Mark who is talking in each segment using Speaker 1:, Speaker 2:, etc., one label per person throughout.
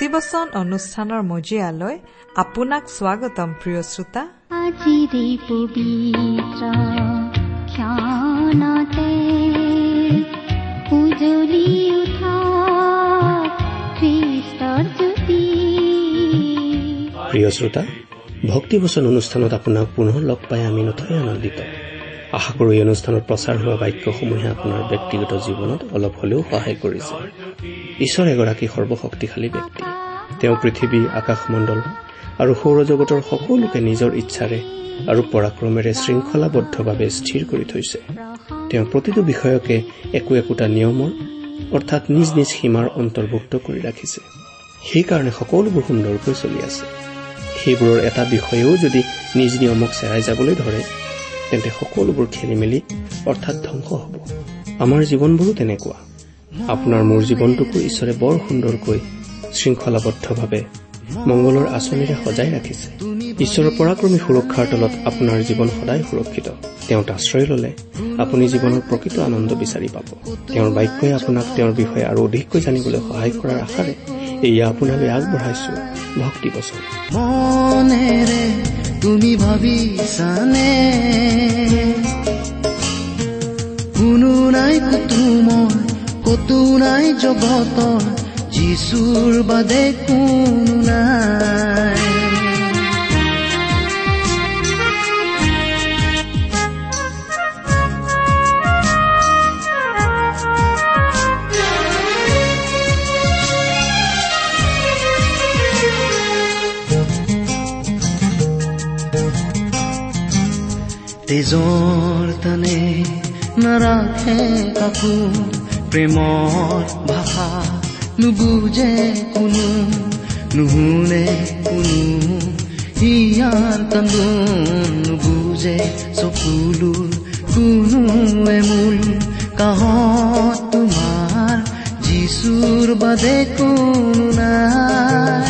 Speaker 1: ভক্তিবচন অনুষ্ঠানৰ মজিয়ালৈ আপোনাক স্বাগতম প্ৰিয় শ্ৰোতা।
Speaker 2: আজিৰে পবিত্ৰ ক্ষণতে উজলি উঠা খ্ৰীষ্টৰ জ্যোতি।
Speaker 3: প্ৰিয় শ্ৰোতা ভক্তিবচন অনুষ্ঠানত আপোনাক পুনৰ লগ পাই আমি নথৈ আনন্দিত। আশা কৰো এই অনুষ্ঠানত প্ৰচাৰ হোৱা বাক্যসমূহে আপোনাৰ ব্যক্তিগত জীৱনত অলপ হলেও সহায় কৰিছে। ঈশ্বৰ এগৰাকী সৰ্বশক্তিশালী ব্যক্তি। তেওঁ পৃথিৱী আকাশমণ্ডল আৰু সৌৰজগতৰ সকলোকে নিজৰ ইচ্ছাৰে আৰু পৰাক্ৰমেৰে শৃংখলাবদ্ধভাৱে স্থিৰ কৰি থৈছে। তেওঁ প্ৰতিটো বিষয়কে একো একোটা নিয়মৰ অৰ্থাৎ নিজ নিজ সীমাৰ অন্তৰ্ভুক্ত কৰি ৰাখিছে। সেইকাৰণে সকলোবোৰ সুন্দৰকৈ চলি আছে। সেইবোৰৰ এটা বিষয়েও যদি নিজ নিয়মক চেৰাই যাবলৈ ধৰে তেন্তে সকলোবোৰ খেলি মেলি অৰ্থাৎ ধ্বংস হ'ব। আমাৰ জীৱনবোৰো তেনেকুৱা। আপোনাৰ মোৰ জীৱনটোকো ঈশ্বৰে বৰ সুন্দৰকৈ শৃংখলাবদ্ধভাৱে মংগলৰ আঁচনিৰে সজাই ৰাখিছে। ঈশ্বৰৰ পৰাক্ৰমী সুৰক্ষাৰ তলত আপোনাৰ জীৱন সদায় সুৰক্ষিত। তেওঁত আশ্ৰয় ললে আপুনি জীৱনৰ প্ৰকৃত আনন্দ বিচাৰি পাব। তেওঁৰ বাক্যই আপোনাক তেওঁৰ বিষয়ে আৰু অধিককৈ জানিবলৈ সহায় কৰাৰ আশাৰে এয়া আপোনালৈ আগবঢ়াইছো ভক্তি বচন।
Speaker 4: মনেৰে তুমি ভাবিছানে কোনো নাই কতো মই কতো নাই জগতৰ যিচুৰ বাদে কোনো নাই তেজৰ তানে নাৰাখে কাকো প্ৰেমৰ ভাষা নুবুজে কোনো নুশুনে কোনো হিয়াৰ কান্দোন নুবুজে চকুলোৰ কোনোৱে মূল কাহত তোমাৰ যিচুৰ বাদে কোনো নাই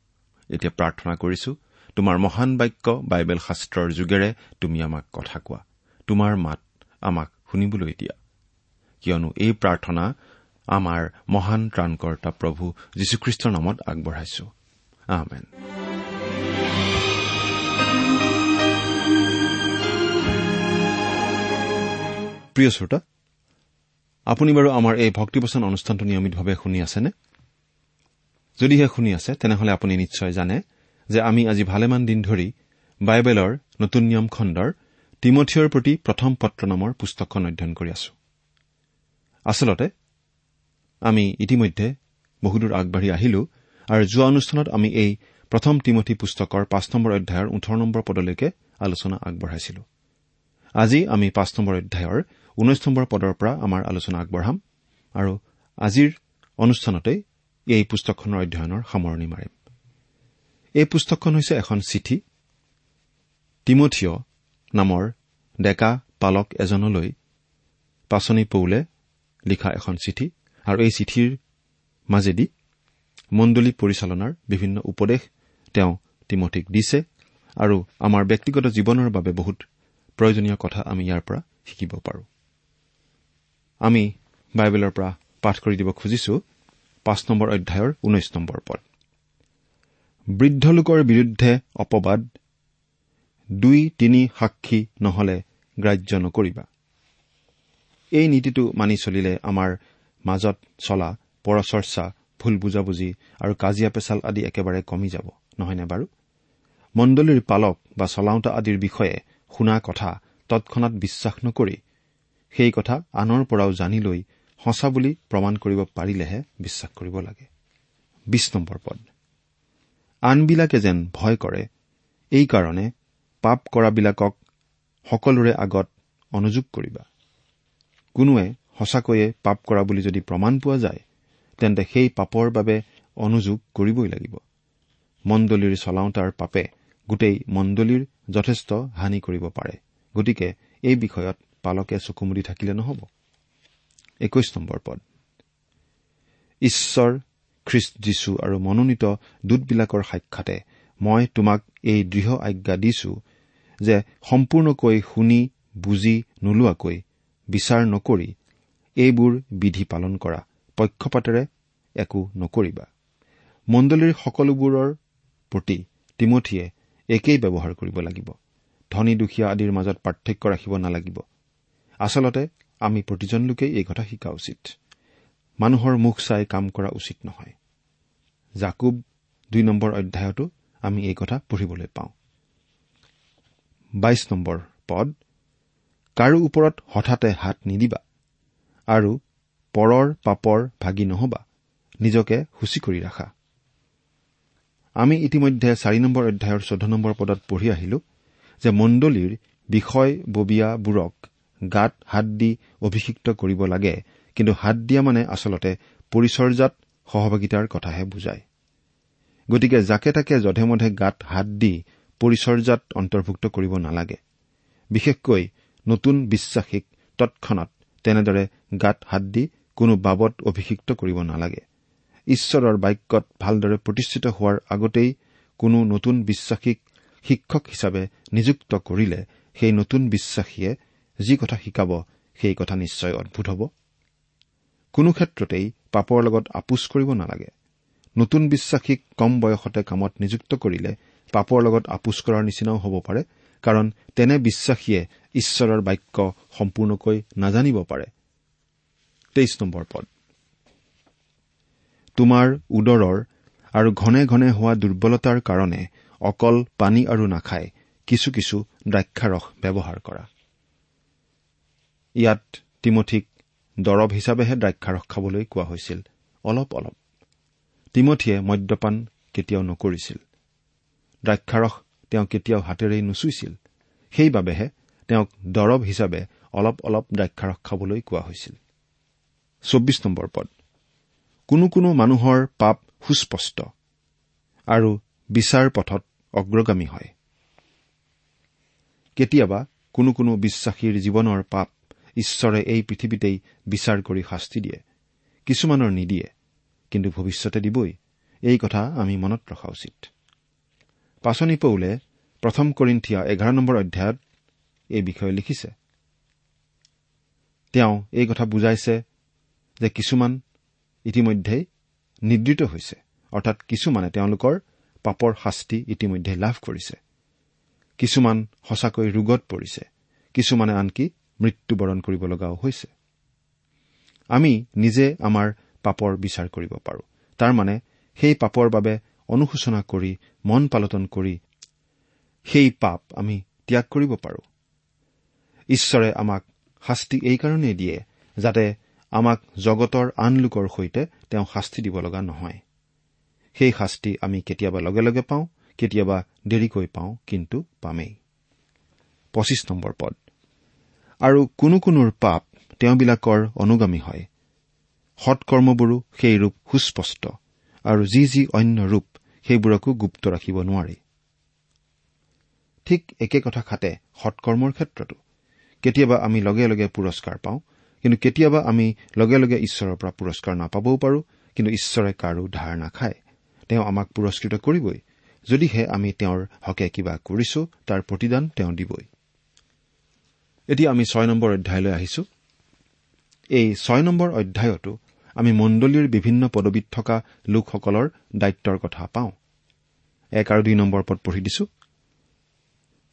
Speaker 5: এতিয়া প্ৰাৰ্থনা কৰিছো তোমাৰ মহান বাক্য বাইবেল শাস্ত্ৰৰ যোগেৰে তুমি আমাক কথা কোৱা। তোমাৰ মাত আমাক শুনিবলৈ দিয়া। কিয়নো এই প্ৰাৰ্থনা আমাৰ মহান ত্ৰাণকৰ্তা প্ৰভু যীশুখ্ৰীষ্টৰ নামত আগবঢ়াইছো। প্ৰিয় শ্ৰোতা আপুনি বাৰু আমাৰ এই ভক্তিবচন অনুষ্ঠানটো নিয়মিতভাৱে শুনি আছেনে? যদিহে শুনি আছে তেনেহলে আপুনি নিশ্চয় জানে যে আমি আজি ভালেমান দিন ধৰি বাইবেলৰ নতুন নিয়ম খণ্ডৰ তিমঠিয়ৰ প্ৰতি প্ৰথম পত্ৰ নামৰ পুস্তকখন অধ্যয়ন কৰি আছো। আচলতে আমি ইতিমধ্যে বহুদূৰ আগবাঢ়ি আহিলো আৰু যোৱা অনুষ্ঠানত আমি এই প্ৰথম তিমঠি পুস্তকৰ পাঁচ নম্বৰ অধ্যায়ৰ ওঠৰ নম্বৰ পদলৈকে আলোচনা আগবঢ়াইছিলো। আজি আমি পাঁচ নম্বৰ অধ্যায়ৰ ঊনৈশ নম্বৰ পদৰ পৰা আমাৰ আলোচনা আগবঢ়াম আৰু আজিৰ অনুষ্ঠানতেই এই পুস্তকখনৰ অধ্যয়নৰ সামৰণি মাৰিম। এই পুস্তকখন হৈছে এখন চিঠি। তিমঠিয় নামৰ ডেকা পালক এজনলৈ পাচনি পৌলে লিখা এখন চিঠি আৰু এই চিঠিৰ মাজেদি মণ্ডলী পৰিচালনাৰ বিভিন্ন উপদেশ তেওঁ তিমঠিক দিছে আৰু আমাৰ ব্যক্তিগত জীৱনৰ বাবে বহুত প্ৰয়োজনীয় কথা আমি ইয়াৰ পৰা শিকিব পাৰোঁ। আমি বাইবেলৰ পৰা পাঠ কৰি দিব খুজিছো। পাঁচ নম্বৰ অধ্যায়ৰ ঊনৈশ নম্বৰ পদ। বৃদ্ধ লোকৰ বিৰুদ্ধে অপবাদ দুই তিনি সাক্ষী নহলে গ্ৰাহ্য নকৰিবা। এই নীতিটো মানি চলিলে আমাৰ মাজত চলা পৰচৰ্চা ভুল বুজাবুজি আৰু কাজিয়া পেচাল আদি একেবাৰে কমি যাব নহয়নে বাৰু? মণ্ডলীৰ পালক বা চলাওঁতা আদিৰ বিষয়ে শুনা কথা তৎক্ষণাত বিশ্বাস নকৰি সেই কথা আনৰ পৰাও জানি লৈ সঁচা বুলি প্ৰমাণ কৰিব পাৰিলেহে বিশ্বাস কৰিব লাগে। বিশ নম্বৰ পদ। আনবিলাকে যেন ভয় কৰে এইকাৰণে পাপ কৰাবিলাকক সকলোৰে আগত অনুযোগ কৰিবা। কোনোৱে সঁচাকৈয়ে পাপ কৰা বুলি যদি প্ৰমাণ পোৱা যায় তেন্তে সেই পাপৰ বাবে অনুযোগ কৰিবই লাগিব। মণ্ডলীৰ চলাওঁতাৰ পাপে গোটেই মণ্ডলীৰ যথেষ্ট হানি কৰিব পাৰে। গতিকে এই বিষয়ত পালকে চকুমুদি থাকিলে নহ'ব। একৈশ নম্বৰ পদ। ঈশ্বৰ খ্ৰীষ্ট যীশু আৰু মনোনীত দূতবিলাকৰ সাক্ষাতে মই তোমাক এই দৃঢ় আজ্ঞা দিছো যে সম্পূৰ্ণকৈ শুনি বুজি নোলোৱাকৈ বিচাৰ নকৰি এইবোৰ বিধি পালন কৰা পক্ষপাতেৰে একো নকৰিবা। মণ্ডলীৰ সকলোবোৰৰ প্ৰতি তিমঠিয়ে একেই ব্যৱহাৰ কৰিব লাগিব। ধনী দুখীয়া আদিৰ মাজত পাৰ্থক্য ৰাখিব নালাগিব। আচলতে আমি প্ৰতিজন লোকেই এই কথা শিকা উচিত। মানুহৰ মুখ চাই কাম কৰা উচিত নহয়। জাকুব দুই নম্বৰ অধ্যায়তো আমি এই কথা পঢ়িবলৈ পাওঁ। বাইশ নম্বৰ পদ কাৰো ওপৰত হঠাতে হাত নিদিবা আৰু পৰৰ পাপৰ ভাগি নহবা নিজকে সূচী কৰি ৰাখা। আমি ইতিমধ্যে চাৰি নম্বৰ অধ্যায়ৰ চৈধ্য নম্বৰ পদত পঢ়ি আহিলো যে মণ্ডলীৰ বিষয়ববীয়াবোৰক গাত হাত দি অভিষিক্ত কৰিব লাগে কিন্তু হাত দিয়া মানে আচলতে পৰিচৰ্যাত সহভাগিতাৰ কথাহে বুজায়। গতিকে যাকে তাকে যধে মধে গাত হাত দি পৰিচৰ্যাত অন্তৰ্ভুক্ত কৰিব নালাগে। বিশেষকৈ নতুন বিশ্বাসীক তৎক্ষণাত তেনেদৰে গাত হাত দি কোনো বাবদ অভিষিক্ত কৰিব নালাগে। ঈশ্বৰৰ বাক্যত ভালদৰে প্ৰতিষ্ঠিত হোৱাৰ আগতেই কোনো নতুন বিশ্বাসীক শিক্ষক হিচাপে নিযুক্ত কৰিলে সেই নতুন বিশ্বাসীয়ে যি কথা শিকাব সেই কথা নিশ্চয় অদ্ভুত হ'ব। কোনো ক্ষেত্ৰতেই পাপৰ লগত আপোচ কৰিব নালাগে। নতুন বিশ্বাসীক কম বয়সতে কামত নিযুক্ত কৰিলে পাপৰ লগত আপোচ কৰাৰ নিচিনাও হ'ব পাৰে কাৰণ তেনে বিশ্বাসীয়ে ঈশ্বৰৰ বাক্য সম্পূৰ্ণকৈ নাজানিব পাৰে। তোমাৰ উদৰৰ আৰু ঘনে ঘনে হোৱা দুৰ্বলতাৰ কাৰণে অকল পানী আৰু নাখাই কিছু কিছু দ্ৰাক্ষাৰস ব্যৱহাৰ কৰা। ইয়াত তিমঠিক দৰৱ হিচাপেহে দ্ৰাক্ষাৰস খাবলৈ কোৱা হৈছিল। অলপ অলপ। তিমঠিয়ে মদ্যপান কেতিয়াও নকৰিছিল। দ্ৰাক্ষাৰস তেওঁ কেতিয়াও হাতেৰেই নুচুইছিল। সেইবাবেহে তেওঁক দৰৱ হিচাপে অলপ অলপ দ্ৰাক্ষাৰস খাবলৈ কোৱা হৈছিল। চৌব্বিছ নম্বৰ পদ। কোনো কোনো মানুহৰ পাপ সুস্পষ্ট আৰু বিচাৰ পথত অগ্ৰগামী হয়। কেতিয়াবা কোনো কোনো বিশ্বাসীৰ জীৱনৰ পাপ ঈশ্বৰে এই পৃথিৱীতেই বিচাৰ কৰি শাস্তি দিয়ে কিছুমানৰ নিদিয়ে কিন্তু ভৱিষ্যতে দিবই। এই কথা আমি মনত ৰখা উচিত। পাচনি পৌলে প্ৰথম কৰিন্থিয়া এঘাৰ নম্বৰ অধ্যায়ত এই বিষয়ে লিখিছে। তেওঁ এই কথা বুজাইছে যে কিছুমান ইতিমধ্যেই নিদ্ৰিত হৈছে অৰ্থাৎ কিছুমানে তেওঁলোকৰ পাপৰ শাস্তি ইতিমধ্যে লাভ কৰিছে। কিছুমান সঁচাকৈ ৰোগত পৰিছে কিছুমানে আনকি মৃত্যুবৰণ কৰিব লগাও হৈছে। আমি নিজে আমাৰ পাপৰ বিচাৰ কৰিব পাৰোঁ। তাৰমানে সেই পাপৰ বাবে অনুশোচনা কৰি মন পালটন কৰি সেই পাপ আমি ত্যাগ কৰিব পাৰোঁ। ঈশ্বৰে আমাক শাস্তি এইকাৰণেই দিয়ে যাতে আমাক জগতৰ আন লোকৰ সৈতে তেওঁ শাস্তি দিব লগা নহয়। সেই শাস্তি আমি কেতিয়াবা লগে লগে পাওঁ কেতিয়াবা দেৰিকৈ পাওঁ কিন্তু পামেই। পঁচিছ নম্বৰ পদ। আৰু কোনো কোনোৰ পাপ তেওঁবিলাকৰ অনুগামী হয়। সৎকৰ্মবোৰো সেই ৰূপ সুস্পষ্ট আৰু যি যি অন্য ৰূপ সেইবোৰকো গুপ্ত ৰাখিব নোৱাৰি। ঠিক একে কথা খাতে সৎকৰ্মৰ ক্ষেত্ৰতো। কেতিয়াবা আমি লগে লগে পুৰস্কাৰ পাওঁ কিন্তু কেতিয়াবা আমি লগে লগে ঈশ্বৰৰ পৰা পুৰস্কাৰ নাপাবও পাৰোঁ কিন্তু ঈশ্বৰে কাৰো ধাৰ নাখায়। তেওঁ আমাক পুৰস্কৃত কৰিবই যদিহে আমি তেওঁৰ হকে কিবা কৰিছো তাৰ প্ৰতিদান তেওঁ দিবই। এতিয়া আমি ছয় নম্বৰ অধ্যায়লৈ আহিছো। এই ছয় নম্বৰ অধ্যায়তো আমি মণ্ডলীৰ বিভিন্ন পদবীত থকা লোকসকলৰ দায়িত্বৰ কথা পাওঁ। এক আৰু দুই নম্বৰ পদ পঢ়ি দিছো।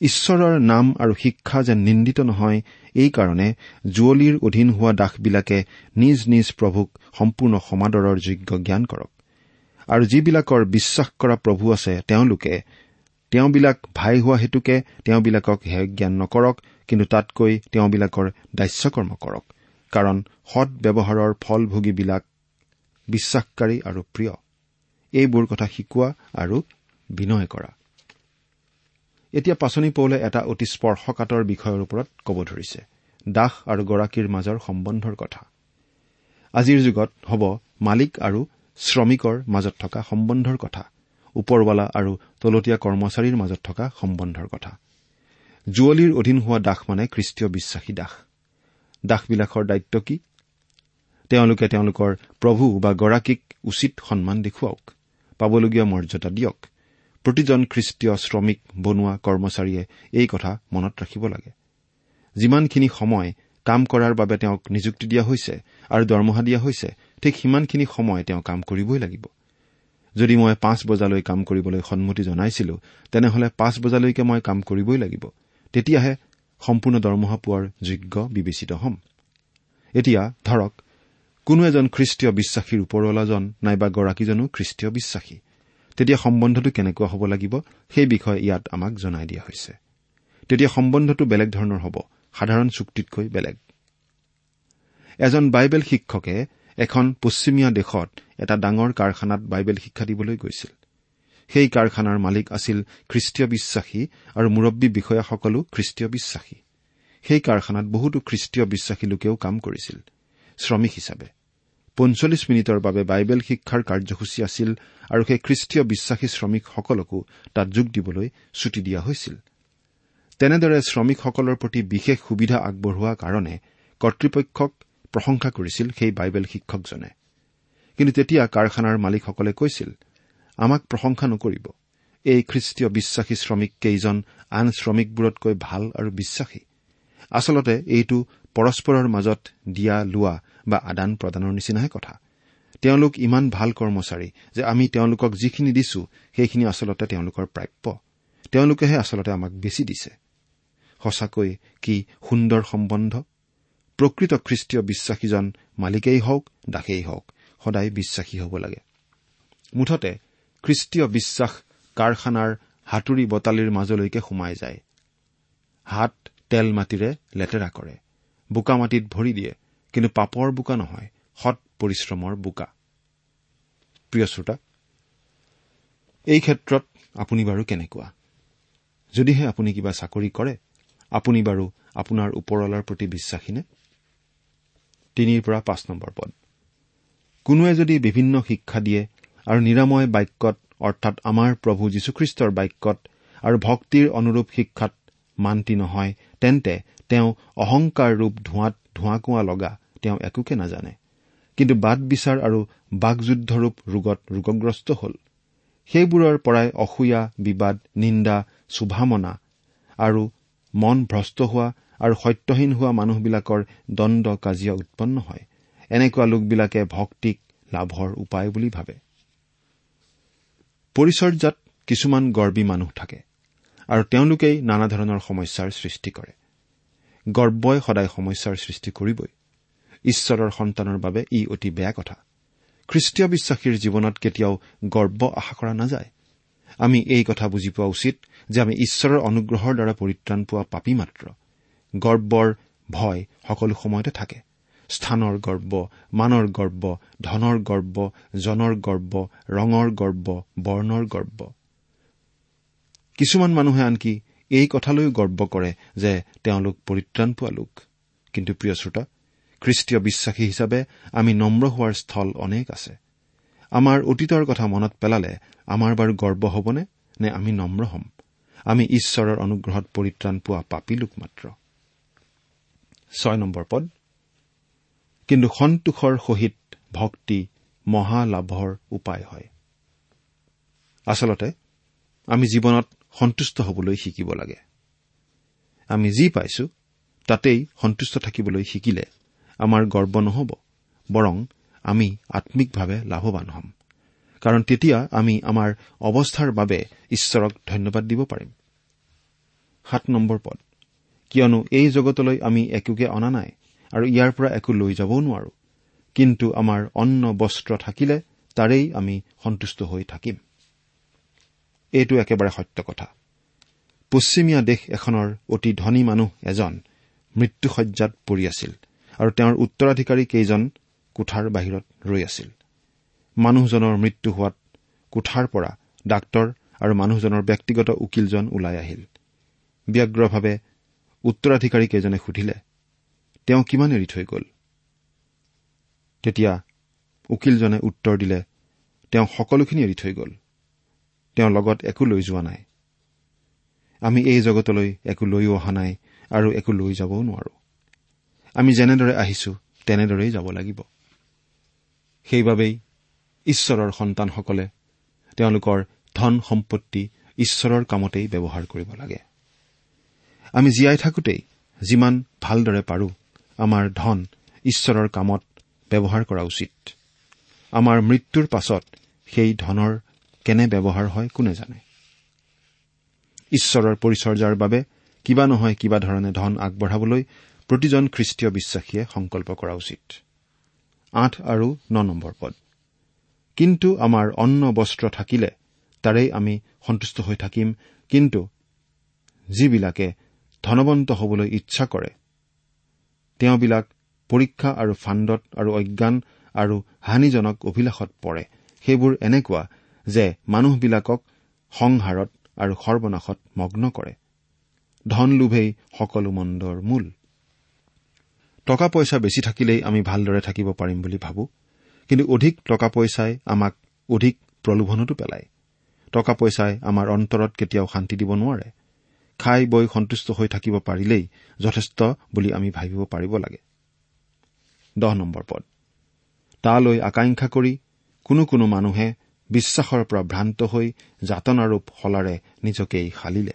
Speaker 5: ঈশ্বৰৰ নাম আৰু শিক্ষা যেন নিন্দিত নহয় এইকাৰণে জুৱলীৰ অধীন হোৱা দাসবিলাকে নিজ নিজ প্ৰভুক সম্পূৰ্ণ সমাদৰৰ যোগ্য জ্ঞান কৰক। আৰু যিবিলাকৰ বিশ্বাস কৰা প্ৰভু আছে তেওঁলোকে তেওঁবিলাক ভাই হোৱা হেতুকে তেওঁবিলাকক হেয় জ্ঞান নকৰক কিন্তু তাতকৈ তেওঁবিলাকৰ দাস্যকৰ্ম কৰক কাৰণ সৎ ব্যৱহাৰৰ ফলভোগীবিলাক বিশ্বাসকাৰী আৰু প্ৰিয়। এইবোৰ কথা শিকোৱা আৰু বিনয় কৰা। এতিয়া পাচনি পৌলে এটা অতি স্পৰ্শকাতৰ বিষয়ৰ ওপৰত ক'ব ধৰিছে দাস আৰু গৰাকীৰ মাজৰ সম্বন্ধৰ কথা। আজিৰ যুগত হ'ব মালিক আৰু শ্ৰমিকৰ মাজত থকা সম্বন্ধৰ কথা ওপৰৱালা আৰু তলতীয়া কৰ্মচাৰীৰ মাজত থকা সম্বন্ধৰ কথা। জুৱলীৰ অধীন হোৱা দাস মানে খ্ৰীষ্টীয় বিশ্বাসী দাস। দাসবিলাকৰ দায়িত্ব কি? তেওঁলোকে তেওঁলোকৰ প্ৰভু বা গৰাকীক উচিত সন্মান দেখুৱাওক পাবলগীয়া মৰ্যাদা দিয়ক। প্ৰতিজন খ্ৰীষ্টীয় শ্ৰমিক বনোৱা কৰ্মচাৰীয়ে এই কথা মনত ৰাখিব লাগে। যিমানখিনি সময় কাম কৰাৰ বাবে তেওঁক নিযুক্তি দিয়া হৈছে আৰু দৰমহা দিয়া হৈছে ঠিক সিমানখিনি সময় তেওঁ কাম কৰিবই লাগিব। যদি মই পাঁচ বজালৈ কাম কৰিবলৈ সন্মতি জনাইছিলো তেনেহলে পাঁচ বজালৈকে মই কাম কৰিবই লাগিব। তেতিয়াহে সম্পূৰ্ণ দৰমহা পোৱাৰ যোগ্য বিবেচিত হ'ম। এতিয়া ধৰক কোনো এজন খ্ৰীষ্টীয় বিশ্বাসীৰ ওপৰৱালাজন নাইবা গৰাকীজনো খ্ৰীষ্টীয় বিশ্বাসী। তেতিয়া সম্বন্ধটো কেনেকুৱা হ'ব লাগিব সেই বিষয়ে ইয়াত আমাক জনাই দিয়া হৈছে। তেতিয়া সম্বন্ধটো বেলেগ ধৰণৰ হ'ব সাধাৰণ চুক্তিতকৈ বেলেগ। এজন বাইবেল শিক্ষকে এখন পশ্চিমীয়া দেশত এটা ডাঙৰ কাৰখানাত বাইবেল শিক্ষা দিবলৈ গৈছিল। সেই কাৰখানাৰ মালিক আছিল খ্ৰীষ্টীয় বিশ্বাসী আৰু মুৰব্বী বিষয়াসকলো খ্ৰীষ্টীয় বিশ্বাসী। সেই কাৰখানাত বহুতো খ্ৰীষ্টীয় বিশ্বাসী লোকেও কাম কৰিছিল শ্ৰমিক হিচাপে। পঞ্চল্লিছ মিনিটৰ বাবে বাইবেল শিক্ষাৰ কাৰ্যসূচী আছিল আৰু সেই খ্ৰীষ্টীয় বিশ্বাসী শ্ৰমিকসকলকো তাত যোগ দিবলৈ ছুটি দিয়া হৈছিল। তেনেদৰে শ্ৰমিকসকলৰ প্ৰতি বিশেষ সুবিধা আগবঢ়োৱা কাৰণে কৰ্তৃপক্ষক প্ৰশংসা কৰিছিল সেই বাইবেল শিক্ষকজনে। কিন্তু তেতিয়া কাৰখানাৰ মালিকসকলে কৈছিল আমাক প্ৰশংসা নকৰিব। এই খ্ৰীষ্টীয় বিশ্বাসী শ্ৰমিক কেইজন আন শ্ৰমিকবোৰতকৈ ভাল আৰু বিশ্বাসী। আচলতে এইটো পৰস্পৰৰ মাজত দিয়া লোৱা বা আদান প্ৰদানৰ নিচিনাহে কথা। তেওঁলোক ইমান ভাল কৰ্মচাৰী যে আমি তেওঁলোকক যিখিনি দিছো সেইখিনি আচলতে তেওঁলোকৰ প্ৰাপ্য। তেওঁলোকেহে আচলতে আমাক বেছি দিছে। সঁচাকৈ কি সুন্দৰ সম্বন্ধ? প্ৰকৃত খ্ৰীষ্টীয় বিশ্বাসীজন মালিকেই হওক দাসেই হওক সদায় বিশ্বাসী হ'ব লাগে। মুঠতে খ্ৰীষ্টীয় বিশ্বাস কাৰখানাৰ হাতুৰি বটালিৰ মাজলৈকে সোমাই যায়। হাত তেল মাটিৰে লেতেৰা কৰে। বোকা মাটিত ভৰি দিয়ে কিন্তু পাপৰ বোকা নহয় সৎ পৰিশ্ৰমৰ বোকা। প্ৰিয় শ্ৰোতা এই ক্ষেত্ৰত আপুনি বাৰু কেনেকুৱা? যদিহে আপুনি কিবা চাকৰি কৰে আপুনি বাৰু আপোনাৰ ওপৰৱালাৰ প্ৰতি বিশ্বাসীনে তিনিৰ পৰা পাঁচ নম্বৰ পদ। কোনোৱে যদি বিভিন্ন শিক্ষা দিয়ে আৰু নিৰাময় বাক্যত অৰ্থাৎ আমাৰ প্ৰভু যীশুখ্ৰীষ্টৰ বাক্যত আৰু ভক্তিৰ অনুৰূপ শিক্ষাত মান্তি নহয় তেন্তে তেওঁ অহংকাৰ ৰূপ ধোঁৱাত ধোঁৱা লগা তেওঁ একোকে নাজানে। কিন্তু বাট বিচাৰ আৰু বাকযুদ্ধৰূপ ৰোগত ৰোগগ্ৰস্ত হল। সেইবোৰৰ পৰাই অসূয়া বিবাদ নিন্দা শুভামনা আৰু মন ভ্ৰষ্ট হোৱা আৰু সত্যহীন হোৱা মানুহবিলাকৰ দণ্ড কাজিয়া উৎপন্ন হয়। এনেকুৱা লোকবিলাকে ভক্তিক লাভৰ উপায় বুলি ভাবে। পৰিচৰ্যাত কিছুমান গৰ্বী মানুহ থাকে আৰু তেওঁলোকেই নানা ধৰণৰ সমস্যাৰ সৃষ্টি কৰে। গৰ্বই সদায় সমস্যাৰ সৃষ্টি কৰিবই। ঈশ্বৰৰ সন্তানৰ বাবে ই অতি বেয়া কথা। খ্ৰীষ্টীয় বিশ্বাসীৰ জীৱনত কেতিয়াও গৰ্ব আশা কৰা নাযায়। আমি এই কথা বুজি পোৱা উচিত যে আমি ঈশ্বৰৰ অনুগ্ৰহৰ দ্বাৰা পৰিত্ৰাণ পোৱা পাপী মাত্ৰ। গৰ্বৰ ভয় সকলো সময়তে থাকে। স্থানৰ গৰ্ব মানৰ গৰ্ব ধনৰ গৰ্ব জনৰ গৰ্ব ৰঙৰ গৰ্ব বৰ্ণৰ গৰ্ব। কিছুমান মানুহে আনকি এই কথালৈও গৰ্ব কৰে যে তেওঁলোক পৰিত্ৰাণ পোৱা লোক। কিন্তু প্ৰিয় শ্ৰোতা খ্ৰীষ্টীয় বিশ্বাসী হিচাপে আমি নম্ৰ হোৱাৰ স্থল অনেক আছে। আমাৰ অতীতৰ কথা মনত পেলালে আমাৰ বাৰু গৰ্ব হ'বনে? নে আমি নম্ৰ হ'ম? আমি ঈশ্বৰৰ অনুগ্ৰহত পৰিত্ৰাণ পোৱা পাপী লোক মাত্ৰ ছয় নম্বৰ পদ। কিন্তু সন্তোষৰ সহিত ভক্তি মহালাভৰ উপায় হয়। আচলতে আমি জীৱনত সন্তুষ্ট হ'বলৈ শিকিব লাগে। আমি যি পাইছো তাতেই সন্তুষ্ট থাকিবলৈ শিকিলে আমাৰ গৰ্ব নহ'ব বৰং আমি আম্মিকভাৱে লাভৱান হ'ম। কাৰণ তেতিয়া আমি আমাৰ অৱস্থাৰ বাবে ঈশ্বৰক ধন্যবাদ দিব পাৰিম। সাত নম্বৰ পদ। কিয়নো এই জগতলৈ আমি একোকে অনা নাই আৰু ইয়াৰ পৰা একো লৈ যাবও নোৱাৰো। কিন্তু আমাৰ অন্ন বস্ত্ৰ থাকিলে তাৰেই আমি সন্তুষ্ট হৈ থাকিম। এইটো একেবাৰে সত্য কথা। পশ্চিমীয়া দেশ এখনৰ অতি ধনী মানুহ এজন মৃত্যুসজ্জাত পৰি আছিল আৰু তেওঁৰ উত্তৰাধিকাৰী কেইজন কোঠাৰ বাহিৰত ৰৈ আছিল। মানুহজনৰ মৃত্যু হোৱাত কোঠাৰ পৰা ডাক্তৰ আৰু মানুহজনৰ ব্যক্তিগত উকিলজন ওলাই আহিল। ব্যগ্ৰভাৱে উত্তৰাধিকাৰীকেইজনে সুধিলে তেওঁ কিমান এৰি থৈ গ'ল? তেতিয়া উকিলজনে উত্তৰ দিলে তেওঁ সকলোখিনি এৰি থৈ গ'ল। তেওঁ লগত একো লৈ যোৱা নাই। আমি এই জগতলৈ একো লৈও অহা নাই আৰু একো লৈ যাবও নোৱাৰো। আমি যেনেদৰে আহিছো তেনেদৰেই যাব লাগিব। সেইবাবেই ঈশ্বৰৰ সন্তানসকলে তেওঁলোকৰ ধন সম্পত্তি ঈশ্বৰৰ কামতেই ব্যৱহাৰ কৰিব লাগে। আমি জীয়াই থাকোতেই যিমান ভালদৰে পাৰো আমাৰ ধন ঈশ্বৰৰ কামত ব্যৱহাৰ কৰা উচিত। আমাৰ মৃত্যুৰ পাছত সেই ধনৰ কেনে ব্যৱহাৰ হয় কোনে জানে? ঈশ্বৰৰ পৰিচৰ্যাৰ বাবে কিবা নহয় কিবা ধৰণে ধন আগবঢ়াবলৈ প্ৰতিজন খ্ৰীষ্টীয় বিশ্বাসীয়ে সংকল্প কৰা উচিত। আঠ আৰু ন নম্বৰ পদ। কিন্তু আমাৰ অন্ন বস্ত্ৰ থাকিলে তাৰেই আমি সন্তুষ্ট হৈ থাকিম। কিন্তু যিবিলাকে ধনবন্ত হবলৈ ইচ্ছা কৰে তেওঁবিলাক পৰীক্ষা আৰু ফাণ্ডত আৰু অজ্ঞান আৰু হানিজনক অভিলাষত পৰে। সেইবোৰ এনেকুৱা যে মানুহবিলাকক সংহাৰত আৰু সৰ্বনাশত মগ্ন কৰে। ধন লোভেই সকলো মন্দৰ মূল। টকা পইচা বেছি থাকিলেই আমি ভালদৰে থাকিব পাৰিম বুলি ভাবো। কিন্তু অধিক টকা পইচাই আমাক অধিক প্ৰলোভনতো পেলায়। টকা পইচাই আমাৰ অন্তৰত কেতিয়াও শান্তি দিব নোৱাৰে। খাই বৈ সন্তুষ্ট হৈ থাকিব পাৰিলেই যথেষ্ট বুলি আমি ভাবিব পাৰিব লাগে। তালৈ আকাংক্ষা কৰি কোনো কোনো মানুহে বিশ্বাসৰ পৰা ভ্ৰান্ত হৈ যাতনাৰূপ শলাৰে নিজকেই শালিলে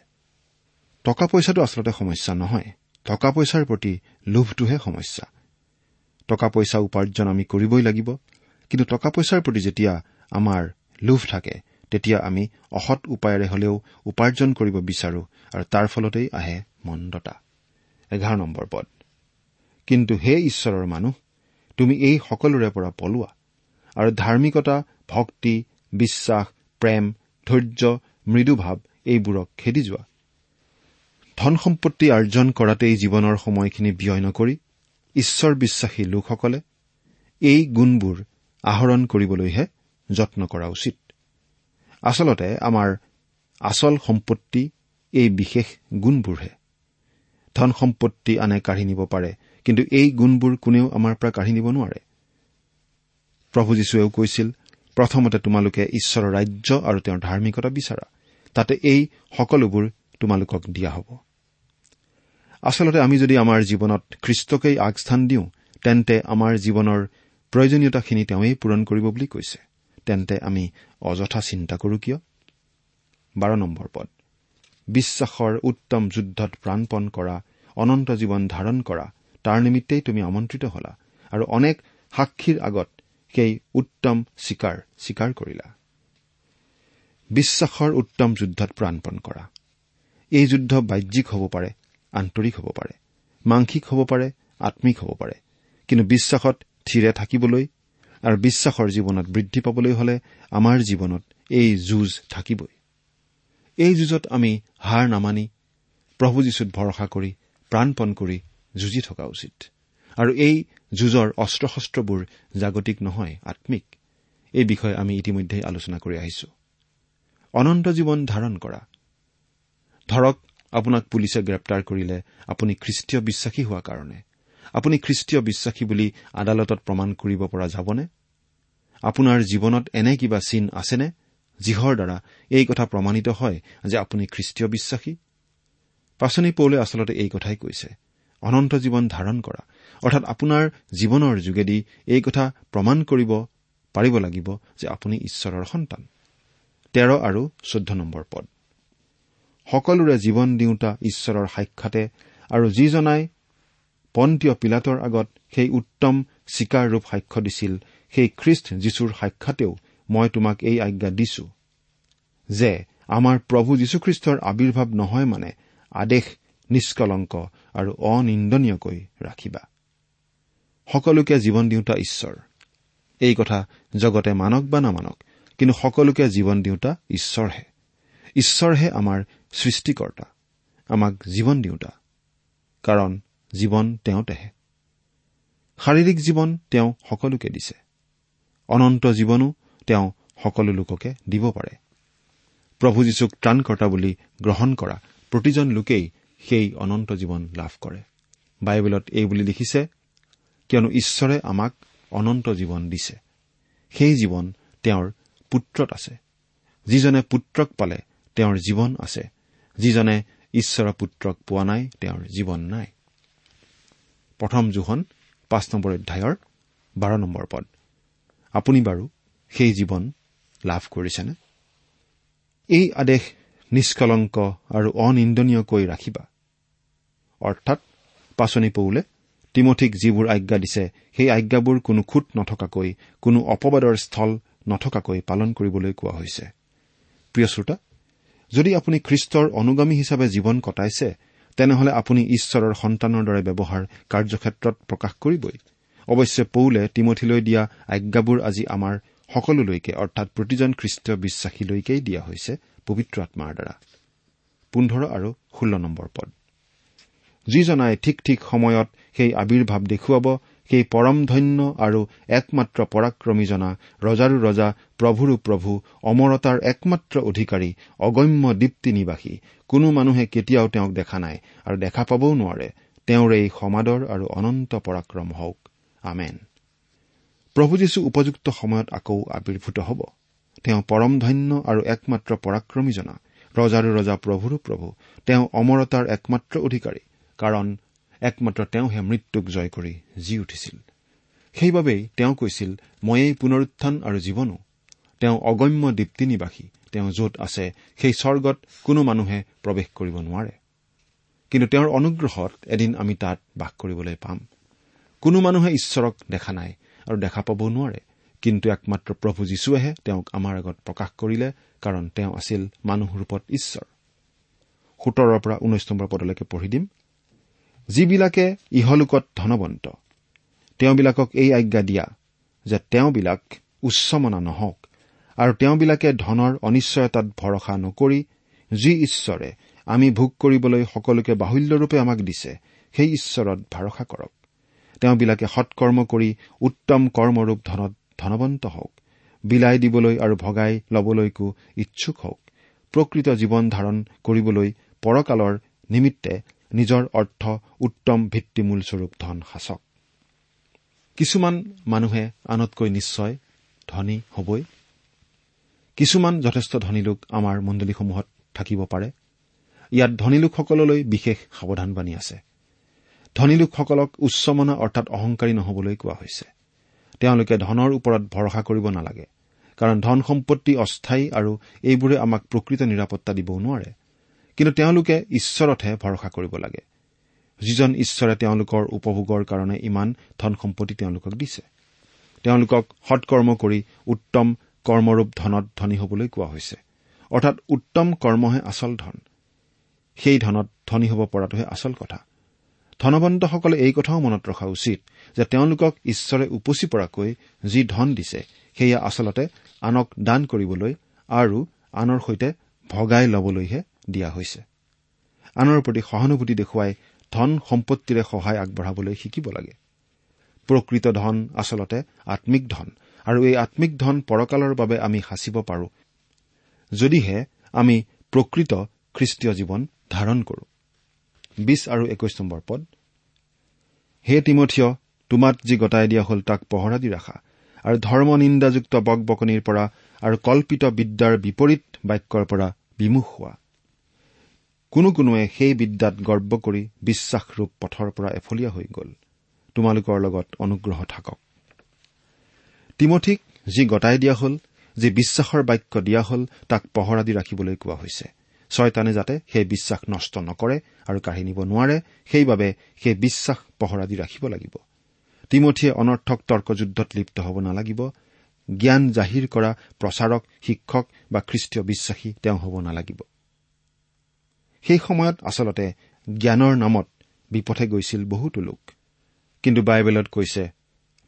Speaker 5: টকা পইচাটো আচলতে সমস্যা নহয়। টকা পইচাৰ প্ৰতি লোভটোহে সমস্যা। টকা পইচা উপাৰ্জন আমি কৰিবই লাগিব। কিন্তু টকা পইচাৰ প্ৰতি যেতিয়া আমাৰ লোভ থাকে তেতিয়া আমি অসৎ উপায়েৰে হলেও উপাৰ্জন কৰিব বিচাৰো আৰু তাৰ ফলতেই আহে মন্দতা। এঘাৰ নম্বৰ পদ। কিন্তু হে ঈশ্বৰৰ মানুহ তুমি এই সকলোৰে পৰা পলোৱা আৰু ধাৰ্মিকতা ভক্তি বিশ্বাস প্ৰেম ধৈৰ্য মৃদুভাৱ এইবোৰক খেদি যোৱা। ধন সম্পত্তি আৰ্জন কৰাতেই জীৱনৰ সময়খিনি ব্যয় নকৰি ঈশ্বৰ বিশ্বাসী লোকসকলে এই গুণবোৰ আহৰণ কৰিবলৈহে যত্ন কৰা উচিত। আচলতে আমাৰ আচল সম্পত্তি এই বিশেষ গুণবোৰহে। ধন সম্পত্তি আনে কাঢ়ি নিব পাৰে কিন্তু এই গুণবোৰ কোনেও আমাৰ পৰা কাঢ়ি নিব নোৱাৰে। প্ৰভু যীশুৱেও কৈছিল প্ৰথমতে তোমালোকে ঈশ্বৰৰ ৰাজ্য আৰু তেওঁৰ ধাৰ্মিকতা বিচাৰা। তাতে এই সকলোবোৰ তোমালোকক দিয়া হ'ব। আচলতে আমি যদি আমাৰ জীৱনত খ্ৰীষ্টকেই আগস্থান দিওঁ তেন্তে আমাৰ জীৱনৰ প্ৰয়োজনীয়তাখিনি তেওঁই পূৰণ কৰিব বুলি কৈছে। তেন্তে আমি অযথা চিন্তা কৰো কিয়? বাৰ নম্বৰ পদ। বিশ্বাসৰ উত্তম যুদ্ধত প্ৰাণপণ কৰা অনন্ত জীৱন ধাৰণ কৰা তাৰ নিমিত্তেই তুমি আমন্ত্ৰিত হলা আৰু অনেক সাক্ষীৰ আগত সেই উত্তম চিকাৰ স্বীকাৰ কৰিলা। বিশ্বাসৰ উত্তম যুদ্ধত প্ৰাণপণ কৰা। এই যুদ্ধ বাহ্যিক হ'ব পাৰে আন্তৰিক হ'ব পাৰে মাংসিক হ'ব পাৰে আম্মিক হ'ব পাৰে। কিন্তু বিশ্বাসত থিৰে থাকিবলৈ আৰু বিশ্বাসৰ জীৱনত বৃদ্ধি পাবলৈ হলে আমাৰ জীৱনত এই যুঁজ থাকিবই। এই যুঁজত আমি হাৰ নামানি প্ৰভু যীশুত ভৰসা কৰি প্ৰাণপণ কৰি যুঁজি থকা উচিত। আৰু এই যুঁজৰ অস্ত্ৰ শস্ত্ৰবোৰ জাগতিক নহয় আম্মিক এই বিষয়ে আমি ইতিমধ্যে আলোচনা কৰি আহিছো। অনন্ত জীৱন ধাৰণ কৰা। ধৰক আপোনাক পুলিচে গ্ৰেপ্তাৰ কৰিলে আপুনি খ্ৰীষ্টীয় বিশ্বাসী হোৱা কাৰণে। আপুনি খ্ৰীষ্টীয় বিশ্বাসী বুলি আদালতত প্ৰমাণ কৰিব পৰা যাবনে? আপোনাৰ জীৱনত এনে কিবা চিন আছেনে যিহৰ দ্বাৰা এই কথা প্ৰমাণিত হয় যে আপুনি খ্ৰীষ্টীয় বিশ্বাসী? পাচনি পৌলে আচলতে এই কথাই কৈছে অনন্ত জীৱন ধাৰণ কৰা। অৰ্থাৎ আপোনাৰ জীৱনৰ যোগেদি এই কথা প্ৰমাণ কৰিব পাৰিব লাগিব যে আপুনি ঈশ্বৰৰ সন্তান। তেৰ আৰু চৈধ্য নম্বৰ পদ। সকলোৰে জীৱন দিওঁতা ঈশ্বৰৰ সাক্ষাতে আৰু যিজনাই পন্তীয় পিলাতৰ আগত সেই উত্তম চিকাৰ ৰূপ সাক্ষ্য দিছিল সেই খ্ৰীষ্ট যীশুৰ সাক্ষাতেও মই তোমাক এই আজ্ঞা দিছো যে আমাৰ প্ৰভু যীশুখ্ৰীষ্টৰ আৱিৰ্ভাৱ নহয় মানে আদেশ নিষ্কলংক আৰু অনিন্দনীয়কৈ ৰাখিবা। সকলোকে জীৱন দিওঁতা ঈশ্বৰ। এই কথা জগতে মানক বা নামানক কিন্তু সকলোকে জীৱন দিওঁতা ঈশ্বৰহে। ঈশ্বৰহে আমাৰ সৃষ্টিকৰ্তা আমাক জীৱন দিওঁতা। কাৰণ জীৱন তেওঁতেহে শাৰীৰিক জীৱন তেওঁ সকলোকে দিছে। অনন্ত জীৱনো তেওঁ সকলো লোককে দিব পাৰে। প্ৰভু যীশুক ত্ৰাণকৰ্তা বুলি গ্ৰহণ কৰা প্ৰতিজন লোকেই সেই অনন্ত জীৱন লাভ কৰে। বাইবেলত এই বুলি লিখিছে কিয়নো ঈশ্বৰে আমাক অনন্ত জীৱন দিছে। সেই জীৱন তেওঁৰ পুত্ৰত আছে। যিজনে পুত্ৰক পালে তেওঁৰ জীৱন আছে। যিজনে ঈশ্বৰৰ পুত্ৰক পোৱা নাই তেওঁৰ জীৱন নাই। প্ৰথম জোখন পাঁচ নম্বৰ অধ্যায়ৰ বাৰ নম্বৰ পদ। আপুনি বাৰু সেই জীৱন লাভ কৰিছেনে? এই আদেশ নিষ্কলংক আৰু অনিন্দনীয়কৈ ৰাখিবা। অৰ্থাৎ পাচনি পৌলে তিমঠিক যিবোৰ আজ্ঞা দিছে সেই আজ্ঞাবোৰ কোনো খুট নথকাকৈ কোনো অপবাদৰ স্থল নথকাকৈ পালন কৰিবলৈ কোৱা হৈছে। প্ৰিয় শ্ৰোতা যদি আপুনি খ্ৰীষ্টৰ অনুগামী হিচাপে জীৱন কটাইছে তেনেহলে আপুনি ঈশ্বৰৰ সন্তানৰ দৰে ব্যৱহাৰ কাৰ্যক্ষেত্ৰত প্ৰকাশ কৰিবই। অৱশ্যে পৌলে তিমঠিলৈ দিয়া আজ্ঞাবোৰ আজি আমাৰ সকলোলৈকে অৰ্থাৎ প্ৰতিজন খ্ৰীষ্টীয় বিশ্বাসীলৈকেই দিয়া হৈছে পবিত্ৰ আত্মাৰ দ্বাৰা। পোন্ধৰ আৰু ষোল্ল নম্বৰ পদ। যিজনাই ঠিক ঠিক সময়ত সেই আৱিৰ্ভাৱ দেখুৱাব সেই পৰম ধন্য আৰু একমাত্ৰ পৰাক্ৰমীজনা ৰজাৰো ৰজা প্ৰভুৰো প্ৰভু অমৰতাৰ একমাত্ৰ অধিকাৰী অগম্য দীপ্তি নিবাসী। কোনো মানুহে কেতিয়াও তেওঁক দেখা নাই আৰু দেখা পাবও নোৱাৰে। তেওঁৰ এই সমাদৰ আৰু অনন্ত পৰাক্ৰম হওক। আমেন। প্ৰভু যীশু উপযুক্ত সময়ত আকৌ আৱিৰ্ভূত হ'ব। তেওঁ পৰম ধন্য আৰু একমাত্ৰ পৰাক্ৰমীজনা ৰজাৰো ৰজা প্ৰভুৰো প্ৰভু। তেওঁ অমৰতাৰ একমাত্ৰ অধিকাৰী। কাৰণ একমাত্ৰ তেওঁহে মৃত্যুক জয় কৰি জি উঠিছিল। সেইবাবেই তেওঁ কৈছিল ময়েই পুনৰুত্থান আৰু জীৱনো। তেওঁ অগম্য দীপ্তি নিবাসী তেওঁ য'ত আছে সেই স্বৰ্গত কোনো মানুহে প্ৰৱেশ কৰিব নোৱাৰে। কিন্তু তেওঁৰ অনুগ্ৰহত এদিন আমি তাত বাস কৰিবলৈ পাম। কোনো মানুহে ঈশ্বৰক দেখা নাই আৰু দেখা পাবও নোৱাৰে কিন্তু একমাত্ৰ প্ৰভু যীশুৱেহে তেওঁক আমাৰ আগত প্ৰকাশ কৰিলে কাৰণ তেওঁ আছিল মানুহ ৰূপত ঈশ্বৰ। সোতৰৰ পৰা ঊনৈশ নম্বৰ পদলৈকে পঢ়ি দিম। যিবিলাকে ইহলোকত ধনবন্ত তেওঁবিলাকক এই আজ্ঞা দিয়া যে তেওঁবিলাক উচ্চমনা নহওক আৰু তেওঁবিলাকে ধনৰ অনিশ্চয়তাত ভৰসা নকৰি যি ঈশ্বৰে আমি ভোগ কৰিবলৈ সকলোকে বাহুল্যৰূপে আমাক দিছে সেই ঈশ্বৰত ভৰসা কৰক। তেওঁবিলাকে সৎকৰ্ম কৰি উত্তম কৰ্মৰূপ ধনত ধনবন্ত হওক বিলাই দিবলৈ আৰু ভগাই লবলৈকো ইচ্ছুক হওক প্ৰকৃত জীৱন ধাৰণ কৰিবলৈ পৰকালৰ নিমিত্তে নিজৰ অৰ্থ উত্তম ভিত্তিমূলস্বৰূপ ধন সাঁচক কিছুমান মানুহে আনতকৈ নিশ্চয় ধনী হবই। কিছুমান যথেষ্ট ধনী লোক আমাৰ মণ্ডলীসমূহত থাকিব পাৰে। ইয়াত ধনী লোকসকললৈ বিশেষ সাৱধানবাণী আছে। ধনী লোকসকলক উচ্চমনা অৰ্থাৎ অহংকাৰী নহবলৈ কোৱা হৈছে। তেওঁলোকে ধনৰ ওপৰত ভৰসা কৰিব নালাগে। কাৰণ ধন সম্পত্তি অস্থায়ী আৰু এইবোৰে আমাক প্ৰকৃত নিৰাপত্তা দিবও নোৱাৰে। কিন্তু তেওঁলোকে ঈশ্বৰতহে ভৰসা কৰিব লাগে। যিজন ঈশ্বৰে তেওঁলোকৰ উপভোগৰ কাৰণে ইমান ধন সম্পত্তি তেওঁলোকক দিছে। তেওঁলোকক সৎকৰ্ম কৰি উত্তম কৰ্মৰূপ ধনত ধনী হবলৈ কোৱা হৈছে। অৰ্থাৎ উত্তম কৰ্মহে আচল ধন। সেই ধনত ধনী হ'ব পৰাটোহে আচল কথা। ধনবন্তসকলে এই কথাও মনত ৰখা উচিত যে তেওঁলোকক ঈশ্বৰে উপচি পৰাকৈ যি ধন দিছে সেয়া আচলতে আনক দান কৰিবলৈ আৰু আনৰ সৈতে ভগাই লবলৈহে দিয়া হৈছে। আনৰ প্ৰতি সহানুভূতি দেখুৱাই ধন সম্পত্তিৰে সহায় আগবঢ়াবলৈ শিকিব লাগে। প্ৰকৃত ধন আচলতে আম্মিক ধন আৰু এই আম্মিক ধন পৰকালৰ বাবে আমি সাঁচিব পাৰো যদিহে আমি প্ৰকৃত খ্ৰীষ্টীয় জীৱন ধাৰণ কৰো। বিশ আৰু একৈশ নম্বৰ পদ। হে তিমঠিয় তোমাত যি গতাই দিয়া হ'ল তাক পহৰা দি ৰাখা আৰু ধৰ্ম নিন্দাযুক্ত বক বকনিৰ পৰা আৰু কল্পিত বিদ্যাৰ বিপৰীত বাক্যৰ পৰা বিমুখ হোৱা। কোনো কোনোৱে সেই বিদ্যাত গৰ্ব কৰি বিশ্বাসৰূপ পথৰ পৰা এফলীয়া হৈ গ'ল। তোমালোকৰ লগত অনুগ্ৰহ থাকক। তিমঠিক যি গতাই দিয়া হ'ল যি বিশ্বাসৰ বাক্য দিয়া হ'ল তাক পহৰা দি ৰাখিবলৈ কোৱা হৈছে। ছয়তানে যাতে সেই বিশ্বাস নষ্ট নকৰে আৰু কাঢ়ি নিব নোৱাৰে সেইবাবে সেই বিশ্বাস পহৰা দি ৰাখিব লাগিব। তিমঠিয়ে অনৰ্থক তৰ্কযুদ্ধত লিপ্ত হ'ব নালাগিব। জ্ঞান জাহিৰ কৰা প্ৰচাৰক শিক্ষক বা খ্ৰীষ্টীয় বিশ্বাসী তেওঁ হ'ব নালাগিব। সেই সময়ত আচলতে জ্ঞানৰ নামত বিপথে গৈছিল বহুতো লোক। কিন্তু বাইবেলত কৈছে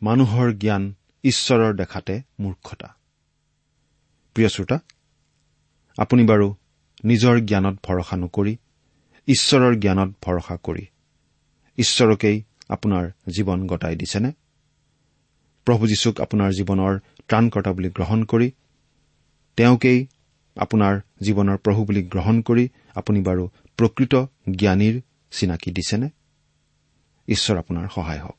Speaker 5: মানুহৰ জ্ঞান ঈশ্বৰৰ দেখাতে মূৰ্খতা। প্ৰিয় শ্ৰোতা আপুনি বাৰু নিজৰ জ্ঞানত ভৰসা নকৰি ঈশ্বৰৰ জ্ঞানত ভৰসা কৰি ঈশ্বৰকেই আপোনাৰ জীৱন গতাই দিছেনে? প্ৰভু যীশুক আপোনাৰ জীৱনৰ ত্ৰাণকৰ্তা বুলি গ্ৰহণ কৰি তেওঁকেই আপোনাৰ জীৱনৰ প্ৰভু বুলি গ্ৰহণ কৰি আপুনি বাৰু প্ৰকৃত জ্ঞানীৰ চিনাকি দিছেনে? ঈশ্বৰ আপোনাৰ সহায় হওক।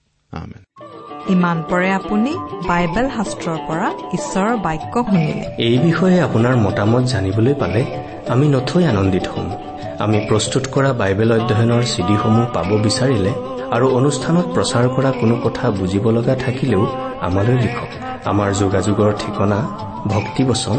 Speaker 1: ইমান পৰে আপুনি বাইবেল শাস্ত্ৰৰ পৰা ঈশ্বৰৰ বাক্য শুনিলে।
Speaker 3: এই বিষয়ে আপোনাৰ মতামত জানিবলৈ পালে আমি নথৈ আনন্দিত হ'ম। আমি প্ৰস্তুত কৰা বাইবেল অধ্যয়নৰ চিডিসমূহ পাব বিচাৰিলে আৰু অনুষ্ঠানত প্ৰচাৰ কৰা কোনো কথা বুজিব লগা থাকিলেও আমালৈ লিখক। আমাৰ যোগাযোগৰ ঠিকনা ভক্তিবচন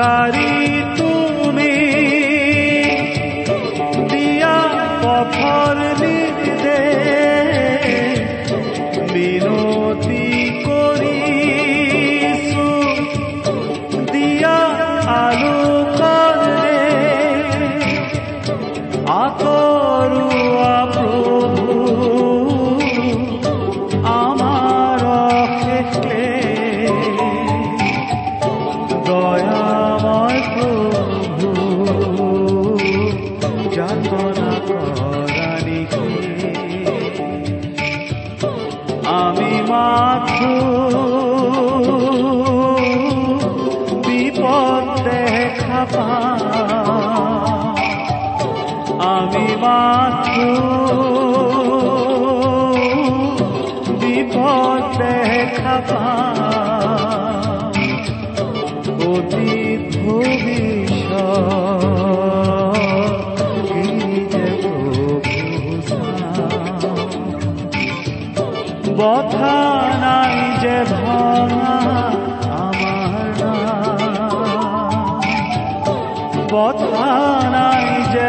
Speaker 6: सारी আমি বিপদ দেখা অতীত ভবিষ্যৎ নাই যে ভাঙা আমার নাই যে